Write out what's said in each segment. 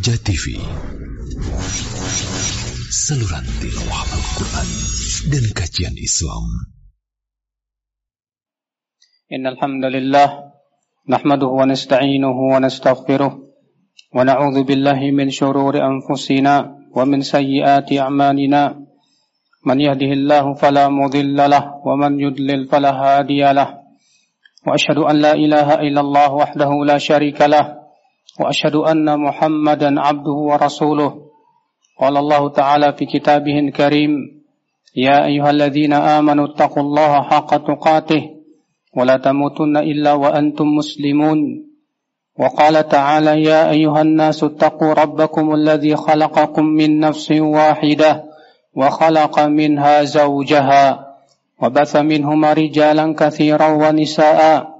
Roja TV Saluran tilawah Al-Quran dan kajian Islam. Innalhamdulillah Nahmaduhu wa nasta'inuhu wa nasta'ghfiruh Wa na'udhu billahi min syururi anfusina Wa min sayyiati a'malina. Man yahdihillahu fala mudhillalah Wa man yudlil fala hadiyalah Wa ashadu an la ilaha illallah wahdahu la sharika lah وأشهد أن محمدا عبده ورسوله. قال الله تعالى في كتابه الكريم يا أيها الذين آمنوا اتقوا الله حق تقاته ولا تموتن إلا وأنتم مسلمون. وقال تعالى يا أيها الناس اتقوا ربكم الذي خلقكم من نفس واحدة وخلق منها زوجها وبث منهما رجالا كثيرا ونساء.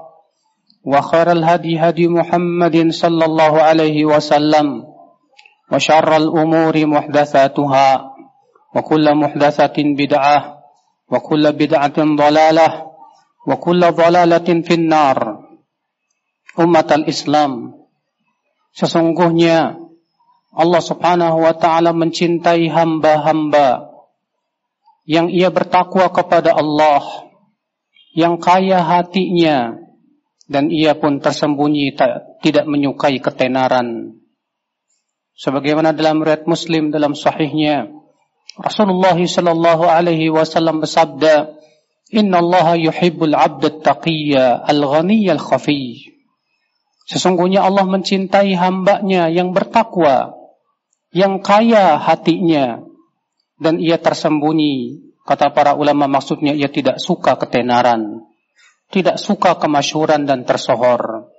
وخير الهدي هدي محمد صلى الله عليه وسلم وشر الأمور محدثاتها وكل محدثة بدعة وكل بدعة ضلالة وكل ضلالة في النار أمة الإسلام Sesungguhnya Allah subhanahu wa ta'ala mencintai hamba-hamba yang ia bertakwa kepada Allah, yang kaya hatinya, dan ia pun tersembunyi tak, tidak menyukai ketenaran. Sebagaimana dalam riwayat Muslim dalam sahihnya, Rasulullah sallallahu alaihi wasallam bersabda, "Inna Allah yuhibbul 'abda at-taqiyya al-ghaniyya al-khafi." Sesungguhnya Allah mencintai hambanya yang bertakwa, yang kaya hatinya, dan ia tersembunyi. Kata para ulama maksudnya ia tidak suka ketenaran tidak suka kemasyhuran dan tersohor.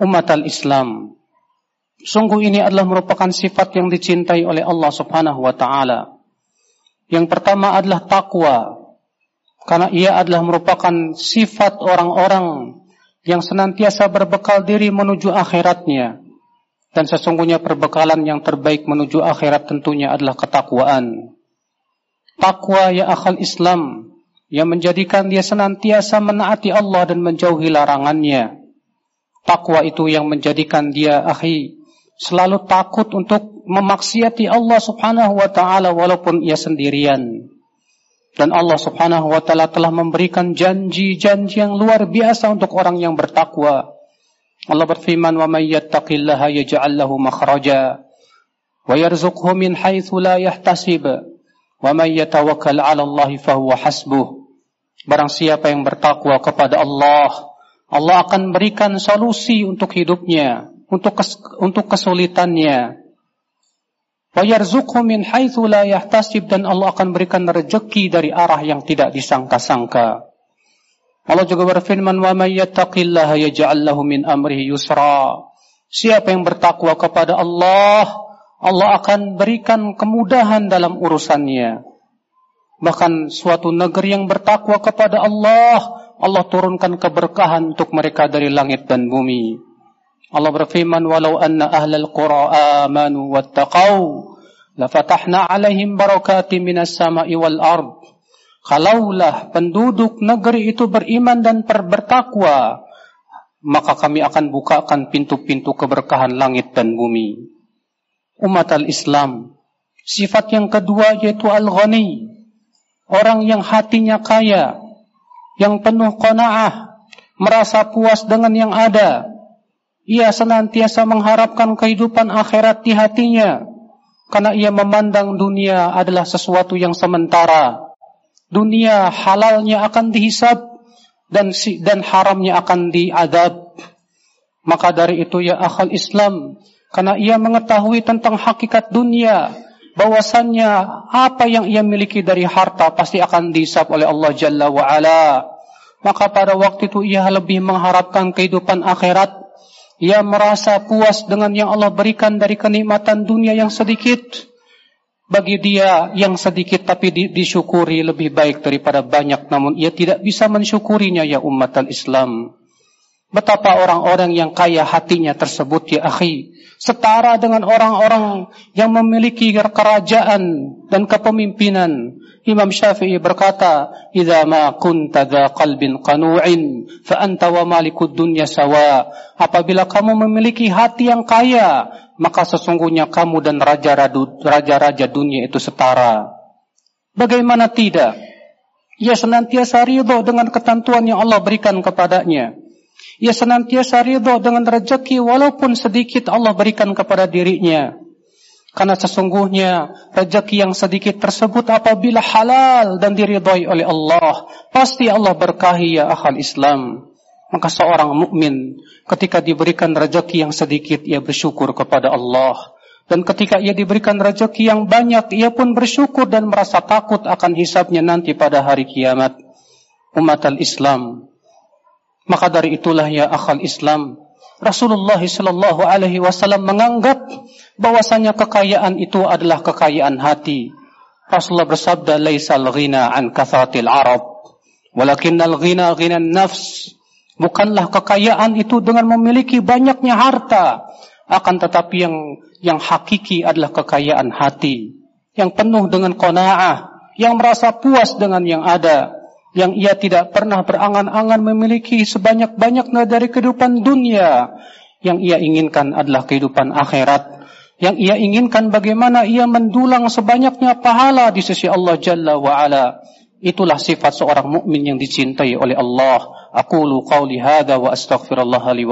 Umat al-Islam, sungguh ini adalah merupakan sifat yang dicintai oleh Allah Subhanahu wa taala. Yang pertama adalah takwa, karena ia adalah merupakan sifat orang-orang yang senantiasa berbekal diri menuju akhiratnya. Dan sesungguhnya perbekalan yang terbaik menuju akhirat tentunya adalah ketakwaan. Takwa ya akal Islam yang menjadikan dia senantiasa menaati Allah dan menjauhi larangannya. Takwa itu yang menjadikan dia akhi selalu takut untuk memaksiati Allah Subhanahu wa taala walaupun ia sendirian. Dan Allah Subhanahu wa taala telah memberikan janji-janji yang luar biasa untuk orang yang bertakwa. Allah berfirman, "Wa may yattaqillaha yaj'al lahu makhraja wa yarzuqhu min haitsu la yahtasib." Wa may yatawakkal 'ala Allah fa hasbuh. Barang siapa yang bertakwa kepada Allah, Allah akan berikan solusi untuk hidupnya, untuk kes, untuk kesulitannya. Wa yarzuqhu min haitsu la yahtasib dan Allah akan berikan rezeki dari arah yang tidak disangka-sangka. Allah juga berfirman, "Wa may yattaqillaha yaj'al lahu min amrihi yusra." Siapa yang bertakwa kepada Allah, Allah akan berikan kemudahan dalam urusannya. Bahkan suatu negeri yang bertakwa kepada Allah, Allah turunkan keberkahan untuk mereka dari langit dan bumi. Allah berfirman, "Walau anna ahlal qura amanu wattaqau, lafatahna 'alaihim barakatim minas sama'i wal ard." Kalaulah penduduk negeri itu beriman dan bertakwa, maka kami akan bukakan pintu-pintu keberkahan langit dan bumi. Umat al-Islam, sifat yang kedua yaitu al-ghani, Orang yang hatinya kaya, yang penuh kona'ah, merasa puas dengan yang ada. Ia senantiasa mengharapkan kehidupan akhirat di hatinya. Karena ia memandang dunia adalah sesuatu yang sementara. Dunia halalnya akan dihisab dan dan haramnya akan diadab. Maka dari itu ya akal Islam, karena ia mengetahui tentang hakikat dunia, bahwasannya apa yang ia miliki dari harta pasti akan dihisap oleh Allah Jalla wa ala. Maka pada waktu itu ia lebih mengharapkan kehidupan akhirat. Ia merasa puas dengan yang Allah berikan dari kenikmatan dunia yang sedikit. bagi dia yang sedikit tapi di, disyukuri lebih baik daripada banyak namun ia tidak bisa mensyukurinya ya umat al-Islam. Betapa orang-orang yang kaya hatinya tersebut ya akhi setara dengan orang-orang yang memiliki kerajaan dan kepemimpinan. Imam Syafi'i berkata, "Idza ma kunta dza qalbin qanu'in fa anta wa malikud dunya sawa." Apabila kamu memiliki hati yang kaya, maka sesungguhnya kamu dan raja-raja dunia itu setara. Bagaimana tidak? Ia senantiasa ridho dengan ketentuan yang Allah berikan kepadanya. Ia senantiasa ridho dengan rezeki walaupun sedikit Allah berikan kepada dirinya. Karena sesungguhnya rezeki yang sedikit tersebut apabila halal dan diridhoi oleh Allah, pasti Allah berkahi ya akal Islam. Maka seorang mukmin ketika diberikan rezeki yang sedikit ia bersyukur kepada Allah. Dan ketika ia diberikan rezeki yang banyak, ia pun bersyukur dan merasa takut akan hisabnya nanti pada hari kiamat. Umat al-Islam, maka dari itulah ya akal Islam, Rasulullah sallallahu alaihi wasallam menganggap bahwasanya kekayaan itu adalah kekayaan hati. Rasulullah bersabda, "Laisal ghina an kathratil Arab, walakinnal ghina ghina nafs." Bukanlah kekayaan itu dengan memiliki banyaknya harta, akan tetapi yang yang hakiki adalah kekayaan hati yang penuh dengan qanaah, yang merasa puas dengan yang ada, yang ia tidak pernah berangan-angan memiliki sebanyak-banyaknya dari kehidupan dunia. Yang ia inginkan adalah kehidupan akhirat. Yang ia inginkan bagaimana ia mendulang sebanyaknya pahala di sisi Allah Jalla wa Ala. Itulah sifat seorang mukmin yang dicintai oleh Allah. Aku lu qawli wa astaghfirullah li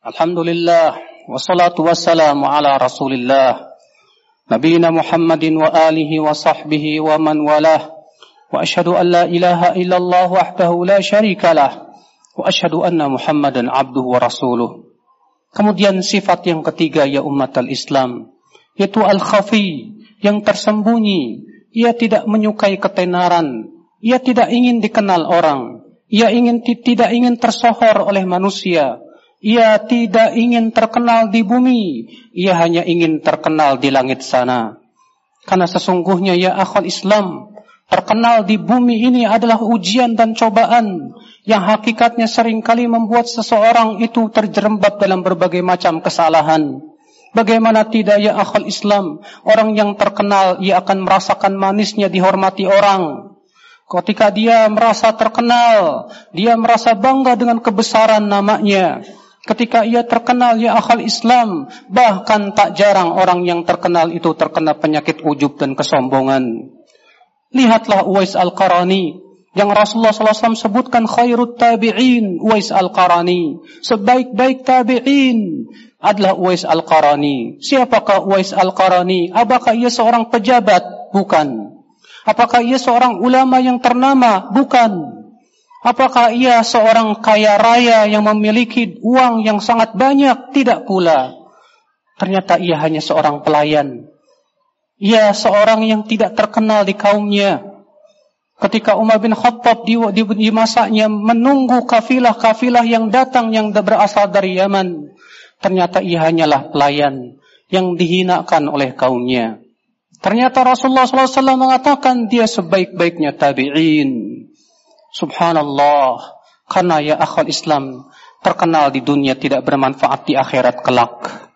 Alhamdulillah. Wassalatu wassalamu ala Rasulillah. Nabiyina wa alihi wa sahbihi wa man walah. Wa asyhadu an ilaha illallah wahdahu la syarika lah wa asyhadu anna Muhammadan abduhu wa rasuluh. Kemudian sifat yang ketiga ya umat al-Islam yaitu al-khafi yang tersembunyi. Ia tidak menyukai ketenaran, ia tidak ingin dikenal orang, ia ingin tidak ingin tersohor oleh manusia ia tidak ingin terkenal di bumi, ia hanya ingin terkenal di langit sana. Karena sesungguhnya ya akhwal Islam, terkenal di bumi ini adalah ujian dan cobaan yang hakikatnya sering kali membuat seseorang itu terjerembab dalam berbagai macam kesalahan. Bagaimana tidak ya akhwal Islam, orang yang terkenal ia akan merasakan manisnya dihormati orang. Ketika dia merasa terkenal, dia merasa bangga dengan kebesaran namanya. Ketika ia terkenal ya akal Islam, bahkan tak jarang orang yang terkenal itu terkena penyakit ujub dan kesombongan. Lihatlah Uwais Al-Qarani yang Rasulullah SAW sebutkan khairut tabi'in Uwais Al-Qarani. Sebaik-baik tabi'in adalah Uwais Al-Qarani. Siapakah Uwais Al-Qarani? Apakah ia seorang pejabat? Bukan. Apakah ia seorang ulama yang ternama? Bukan. Apakah ia seorang kaya raya yang memiliki uang yang sangat banyak? Tidak pula. Ternyata ia hanya seorang pelayan. Ia seorang yang tidak terkenal di kaumnya. Ketika Umar bin Khattab di, di, di masanya menunggu kafilah-kafilah yang datang yang berasal dari Yaman. Ternyata ia hanyalah pelayan yang dihinakan oleh kaumnya. Ternyata Rasulullah SAW mengatakan dia sebaik-baiknya tabi'in. Subhanallah. Karena ya akhwal Islam terkenal di dunia tidak bermanfaat di akhirat kelak.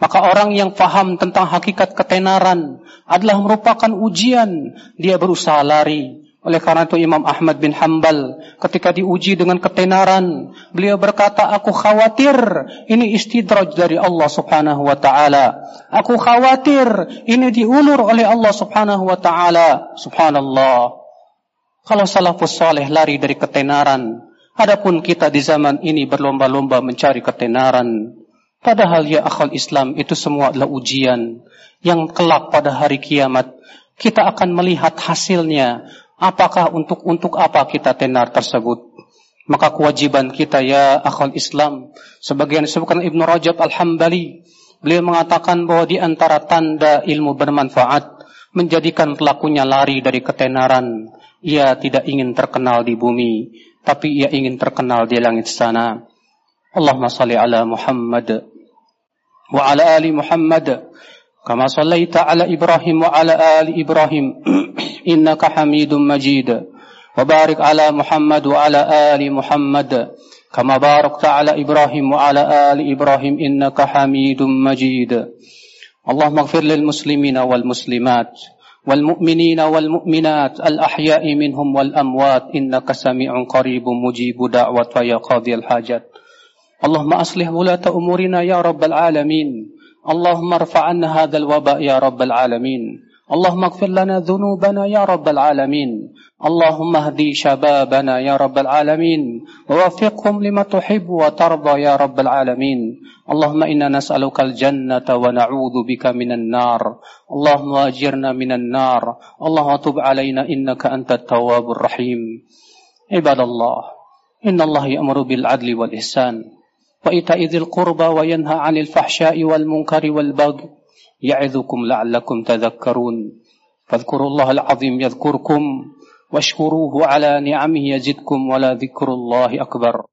Maka orang yang faham tentang hakikat ketenaran adalah merupakan ujian. Dia berusaha lari. Oleh karena itu Imam Ahmad bin Hambal ketika diuji dengan ketenaran, beliau berkata, aku khawatir ini istidraj dari Allah subhanahu wa ta'ala. Aku khawatir ini diulur oleh Allah subhanahu wa ta'ala. Subhanallah. Kalau salafus soleh lari dari ketenaran, adapun kita di zaman ini berlomba-lomba mencari ketenaran. Padahal ya akal Islam itu semua adalah ujian yang kelak pada hari kiamat kita akan melihat hasilnya. Apakah untuk untuk apa kita tenar tersebut? Maka kewajiban kita ya akal Islam sebagian disebutkan Ibnu Rajab Al-Hambali beliau mengatakan bahwa di antara tanda ilmu bermanfaat menjadikan pelakunya lari dari ketenaran Ia tidak ingin terkenal di bumi, tapi ia ingin terkenal di langit sana. Allahumma salli ala Muhammad wa ala ali Muhammad kama sallaita ala Ibrahim wa ala ali Ibrahim. Innaka Hamidum Majid. Wa barik ala Muhammad wa ala ali Muhammad kama barakta ala Ibrahim wa ala ali Ibrahim. Innaka Hamidum Majid. Allahumma ighfir lil muslimina wal muslimat والمؤمنين والمؤمنات الأحياء منهم والأموات إنك سميع قريب مجيب دعوة يا قاضي الحاجات. اللهم أصلح ولاة أمورنا يا رب العالمين. اللهم ارفع عنا هذا الوباء يا رب العالمين. اللهم اغفر لنا ذنوبنا يا رب العالمين. اللهم اهدي شبابنا يا رب العالمين. ووفقهم لما تحب وترضى يا رب العالمين. اللهم إنا نسألك الجنة ونعوذ بك من النار. اللهم أجرنا من النار. اللهم تب علينا إنك أنت التواب الرحيم. عباد الله إن الله يأمر بالعدل والإحسان. وإيتاء ذي القربى وينهى عن الفحشاء والمنكر والبغي يعظكم لعلكم تذكرون. فاذكروا الله العظيم يذكركم واشكروه على نعمه يزدكم ولا ذكر الله أكبر.